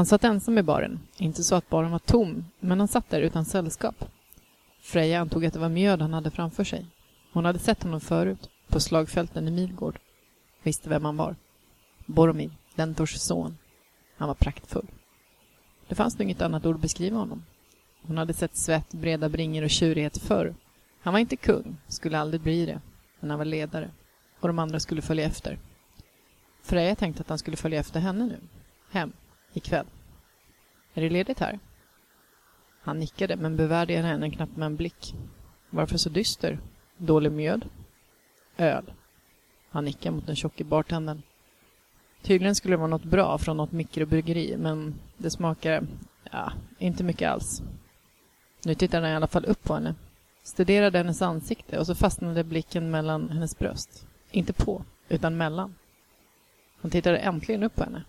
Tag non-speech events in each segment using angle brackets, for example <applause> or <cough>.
Han satt ensam i baren. Inte så att baren var tom, men han satt där utan sällskap. Freja antog att det var Mjöd han hade framför sig. Hon hade sett honom förut, på slagfälten i Midgård. Visste vem han var. Boromir, Dentors son. Han var praktfull. Det fanns nog inget annat ord att beskriva honom. Hon hade sett svett, breda bringor och tjurighet förr. Han var inte kung, skulle aldrig bli det. Men han var ledare. Och de andra skulle följa efter. Freja tänkte att han skulle följa efter henne nu. Hem, ikväll. Är det ledigt här? Han nickade, men bevärdigade henne knappt med en blick. Varför så dyster? Dålig mjöd? Öl. Han nickade mot den tjocke bartendern. Tydligen skulle det vara något bra från något mikrobryggeri, men det smakar, ja, inte mycket alls. Nu tittade han i alla fall upp på henne, studerade hennes ansikte och så fastnade blicken mellan hennes bröst. Inte på, utan mellan. Han tittade äntligen upp på henne.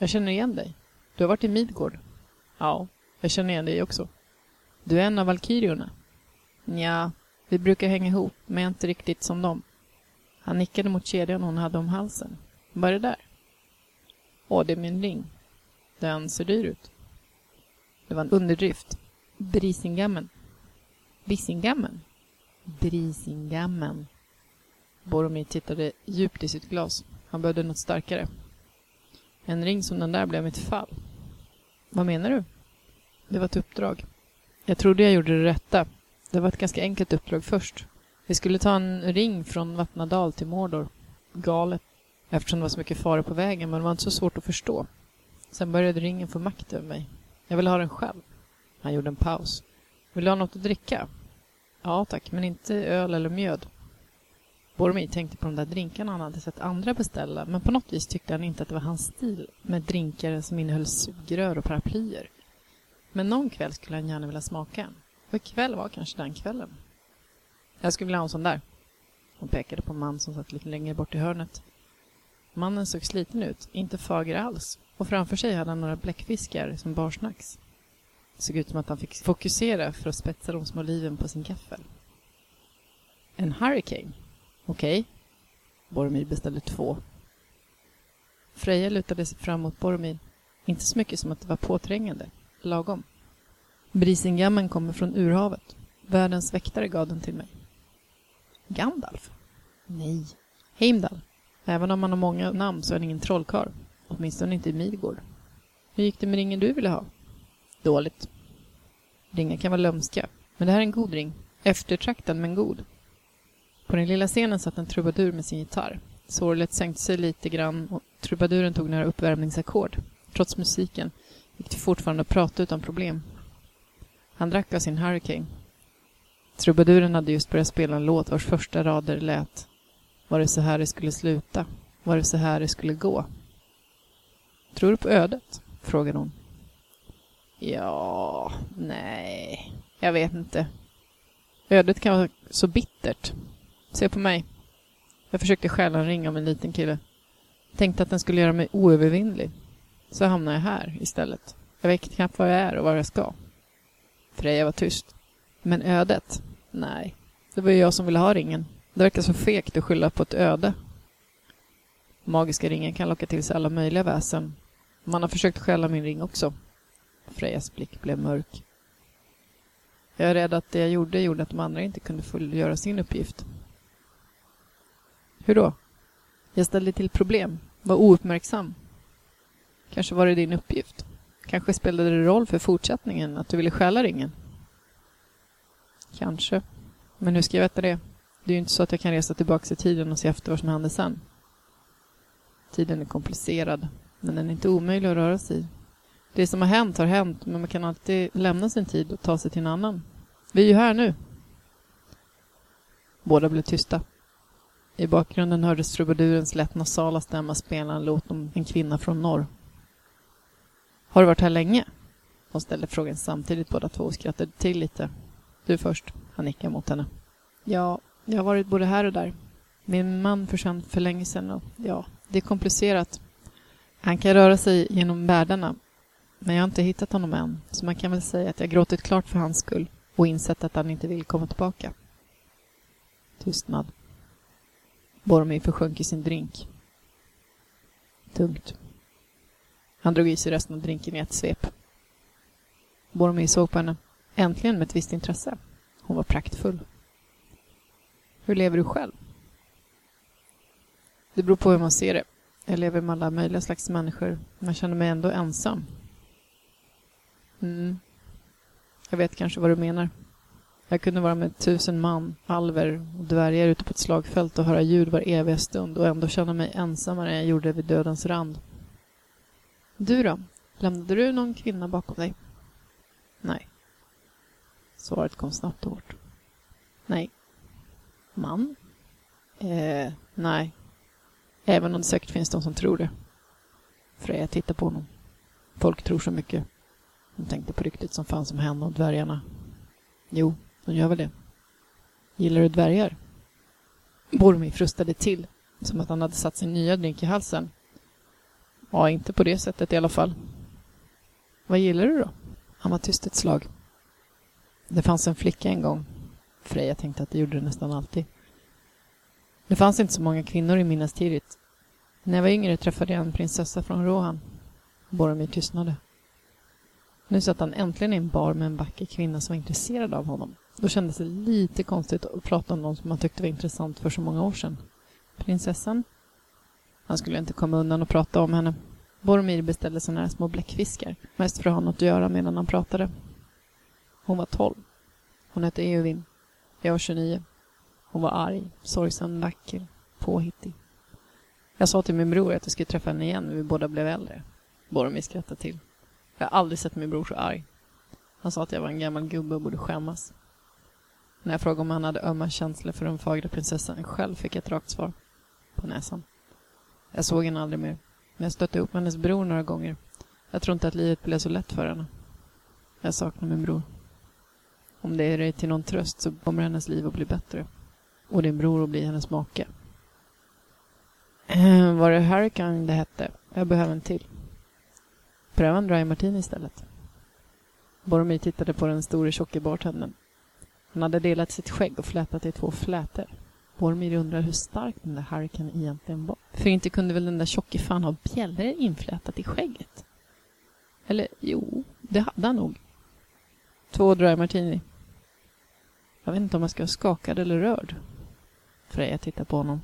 Jag känner igen dig. Du har varit i Midgård. Ja, jag känner igen dig också. Du är en av valkyriorna. Ja, vi brukar hänga ihop, men inte riktigt som dem. Han nickade mot kedjan hon hade om halsen. Vad är det där? Åh, det är min ring. Den ser dyr ut. Det var en underdrift. Brisingammen. Bisingammen? Brisingammen. Boromir tittade djupt i sitt glas. Han behövde något starkare. En ring som den där blev mitt fall. Vad menar du? Det var ett uppdrag. Jag trodde jag gjorde det rätta. Det var ett ganska enkelt uppdrag först. Vi skulle ta en ring från Vatnadal till Mordor. Galet. Eftersom det var så mycket fara på vägen, men det var inte så svårt att förstå. Sen började ringen få makt över mig. Jag ville ha den själv. Han gjorde en paus. Vill du ha något att dricka? Ja, tack, men inte öl eller mjöd. Boromir tänkte på de där drinkarna han hade sett andra beställa, men på något vis tyckte han inte att det var hans stil med drinkar som innehöll sugrör och paraplyer. Men någon kväll skulle han gärna vilja smaka en. Och ikväll var kanske den kvällen. Jag skulle vilja ha en sån där. Hon pekade på en man som satt lite längre bort i hörnet. Mannen såg sliten ut, inte fager alls, och framför sig hade han några bläckfiskar som barsnacks. Det såg ut som att han fick fokusera för att spetsa de små liven på sin gaffel. En hurricane? Okej. Okay. Boromir beställde två. Freja lutade sig fram mot Boromir. Inte så mycket som att det var påträngande. Lagom. Brisingammen kommer från urhavet. Världens väktare gav den till mig. Gandalf? Nej. Heimdall. Även om han har många namn så är han ingen trollkarl. Åtminstone inte i Midgård. Hur gick det med ringen du ville ha? Dåligt. Ringar kan vara lömska, men det här är en god ring. Eftertraktad men god. På den lilla scenen satt en trubadur med sin gitarr. Sorlet sänkte sig lite grann och trubaduren tog några uppvärmningsackord. Trots musiken gick det fortfarande att prata utan problem. Han drack av sin Hurricane. Trubaduren hade just börjat spela en låt vars första rader lät Var det så här det skulle sluta? Var det så här det skulle gå? Tror du på ödet? frågade hon. Ja, nej, jag vet inte. Ödet kan vara så bittert. Se på mig. Jag försökte stjäla en ring av en liten kille. Tänkte att den skulle göra mig oövervinnlig. Så hamnade jag här istället. Jag vet knappt var jag är och var jag ska. Freja var tyst. Men ödet? Nej, det var ju jag som ville ha ringen. Det verkar så fegt att skylla på ett öde. Magiska ringen kan locka till sig alla möjliga väsen. Man har försökt stjäla min ring också. Frejas blick blev mörk. Jag är rädd att det jag gjorde gjorde att de andra inte kunde fullgöra sin uppgift. Hur då? Jag ställde till problem, var ouppmärksam. Kanske var det din uppgift. Kanske spelade det roll för fortsättningen att du ville stjäla ringen. Kanske. Men hur ska jag veta det? Det är ju inte så att jag kan resa tillbaka i tiden och se efter vad som hände sen. Tiden är komplicerad, men den är inte omöjlig att röra sig i. Det som har hänt har hänt, men man kan alltid lämna sin tid och ta sig till en annan. Vi är ju här nu. Båda blev tysta. I bakgrunden hördes trubadurens lätt nasala stämma spela en låt om en kvinna från norr. Har du varit här länge? De ställde frågan samtidigt båda två och skrattade till lite. Du först. Han nickade mot henne. Ja, jag har varit både här och där. Min man försvann för länge sedan och ja, det är komplicerat. Han kan röra sig genom världarna, men jag har inte hittat honom än, så man kan väl säga att jag gråtit klart för hans skull och insett att han inte vill komma tillbaka. Tystnad. Boromir försjönk i sin drink. Tungt. Han drog i sig resten av drinken i ett svep. Boromir såg på henne, äntligen med ett visst intresse. Hon var praktfull. Hur lever du själv? Det beror på hur man ser det. Jag lever med alla möjliga slags människor, men jag känner mig ändå ensam. Mm. Jag vet kanske vad du menar. Jag kunde vara med tusen man, alver och dvärgar ute på ett slagfält och höra ljud var eviga stund och ändå känna mig ensammare än jag gjorde vid dödens rand. Du då? Lämnade du någon kvinna bakom dig? Nej. Svaret kom snabbt och hårt. Nej. Man? Eh, nej. Även om det säkert finns de som tror det. Freja tittar på honom. Folk tror så mycket. Hon tänkte på ryktet som fanns om henne och dvärgarna. Jo, de gör väl det. Gillar du dvärgar? Boromir frustade till, som att han hade satt sin nya drink i halsen. Ja, inte på det sättet i alla fall. Vad gillar du då? Han var tyst ett slag. Det fanns en flicka en gång. Freja tänkte att det gjorde det nästan alltid. Det fanns inte så många kvinnor i Minas Tirith. När jag var yngre träffade jag en prinsessa från Rohan. Boromir tystnade. Nu satt han äntligen i en bar med en vacker kvinna som var intresserad av honom. Då kändes det lite konstigt att prata om någon som man tyckte var intressant för så många år sedan. Prinsessan? Han skulle inte komma undan och prata om henne. Boromir beställde såna här små bläckfiskar, mest för att ha något att göra medan han pratade. Hon var tolv. Hon hette Eowyn. Jag var 29. Hon var arg, sorgsen, vacker, påhittig. Jag sa till min bror att jag skulle träffa henne igen när vi båda blev äldre. Boromir skrattade till. Jag har aldrig sett min bror så arg. Han sa att jag var en gammal gubbe och borde skämmas. När jag frågade om han hade ömma känslor för den fagra prinsessan själv fick jag ett rakt svar. På näsan. Jag såg henne aldrig mer. Men jag stötte upp med hennes bror några gånger. Jag tror inte att livet blev så lätt för henne. Jag saknar min bror. Om det är dig till någon tröst så kommer hennes liv att bli bättre. Och din bror att bli hennes make. <clears throat> Var det Hurricane det hette? Jag behöver en till. Pröva en dry martini istället. Boromir tittade på den store tjocke bartendern. Han hade delat sitt skägg och flätat i två flätor. Bormir undrar hur stark den där Harrikan egentligen var. För inte kunde väl den där tjocke fan ha bjällror inflätat i skägget? Eller jo, det hade han nog. Två dry martini. Jag vet inte om jag ska vara skakad eller rörd. Freja tittar på honom.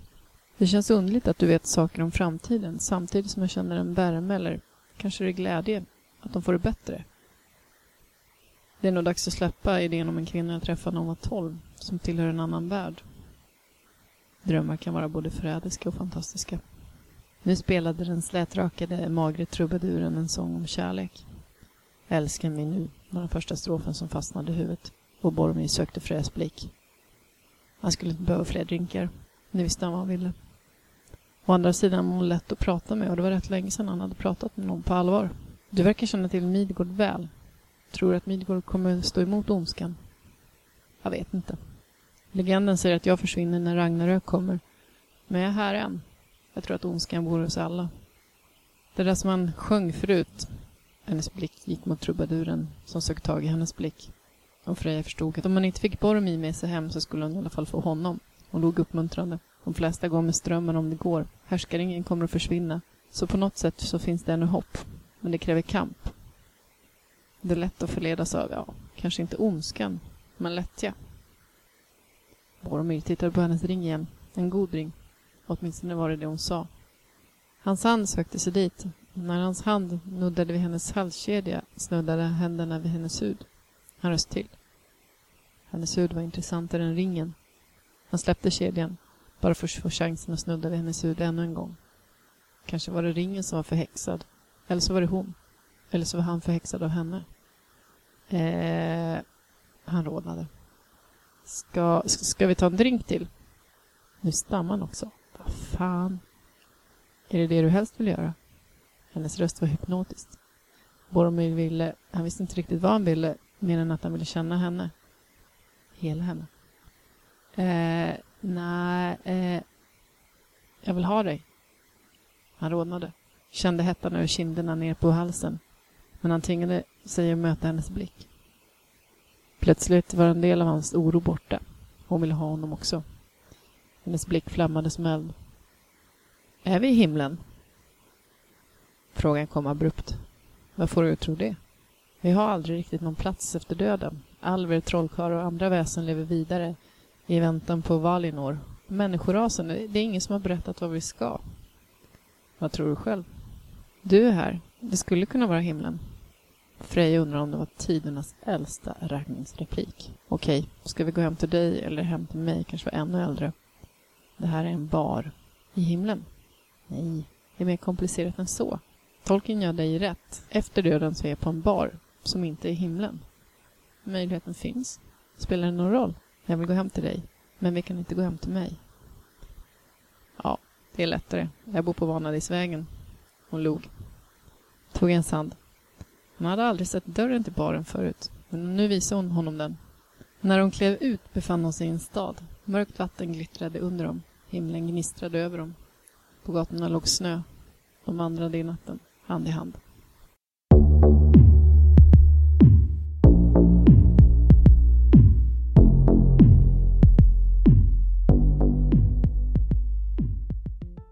Det känns underligt att du vet saker om framtiden samtidigt som jag känner en värme eller kanske det är glädje att de får det bättre. Det är nog dags att släppa idén om en kvinna jag träffade när hon var tolv, som tillhör en annan värld. Drömmar kan vara både förrädiska och fantastiska. Nu spelade den slätrakade, magre trubaduren en sång om kärlek. Älskar mig nu, var den första strofen som fastnade i huvudet och Boromir sökte Frejas blick. Han skulle inte behöva fler drinkar. Nu visste han vad han ville. Å andra sidan var hon lätt att prata med och det var rätt länge sedan han hade pratat med någon på allvar. Du verkar känna till Midgård väl. Tror du att Midgård kommer stå emot ondskan? Jag vet inte. Legenden säger att jag försvinner när Ragnarök kommer. Men jag är här än. Jag tror att ondskan bor hos alla. Det där som han sjöng förut. Hennes blick gick mot trubaduren som sög tag i hennes blick. Och Freja förstod att om man inte fick Boromir med sig hem så skulle hon i alla fall få honom. Hon log uppmuntrande. De flesta går med strömmen om det går. Härskaringen kommer att försvinna. Så på något sätt så finns det ännu hopp. Men det kräver kamp. Det är lätt att förledas av, ja, kanske inte ondskan, men lättja. Boromir tittade på hennes ring igen. En god ring. Åtminstone var det det hon sa. Hans hand sökte sig dit. När hans hand nuddade vid hennes halskedja snuddade händerna vid hennes hud. Han röst till. Hennes hud var intressantare än ringen. Han släppte kedjan, bara för att få chansen att snudda vid hennes hud ännu en gång. Kanske var det ringen som var förhäxad. Eller så var det hon. Eller så var han förhäxad av henne. Eh, han rodnade. Ska, ska vi ta en drink till? Nu stammar han också. Vad fan? Är det det du helst vill göra? Hennes röst var hypnotisk. Boromir ville, han visste inte riktigt vad han ville, mer än att han ville känna henne. Hela henne. Eh, nej, eh, jag vill ha dig. Han rodnade. Kände hettan över kinderna ner på halsen. Men han tvingade sig att möta hennes blick. Plötsligt var en del av hans oro borta. Hon ville ha honom också. Hennes blick flammade som eld. Är vi i himlen? Frågan kom abrupt. Vad får du att tro det? Vi har aldrig riktigt någon plats efter döden. Alver, trollkarlar och andra väsen lever vidare i väntan på Valinor. Människorasen, det är ingen som har berättat vad vi ska. Vad tror du själv? Du är här. Det skulle kunna vara himlen. Freja undrar om det var tidernas äldsta raggningsreplik. Okej, ska vi gå hem till dig eller hem till mig, kanske var ännu äldre? Det här är en bar. I himlen? Nej, det är mer komplicerat än så. Tolken gör dig rätt. Efter döden så är jag på en bar som inte är himlen. Möjligheten finns. Spelar det någon roll? Jag vill gå hem till dig, men vi kan inte gå hem till mig. Ja, det är lättare. Jag bor på Vanadisvägen. Hon log. Tog en sand. Hon hade aldrig sett dörren till baren förut, men nu visade hon honom den. När hon klev ut befann hon sig i en stad. Mörkt vatten glittrade under dem. Himlen gnistrade över dem. På gatorna låg snö. De vandrade i natten, hand i hand.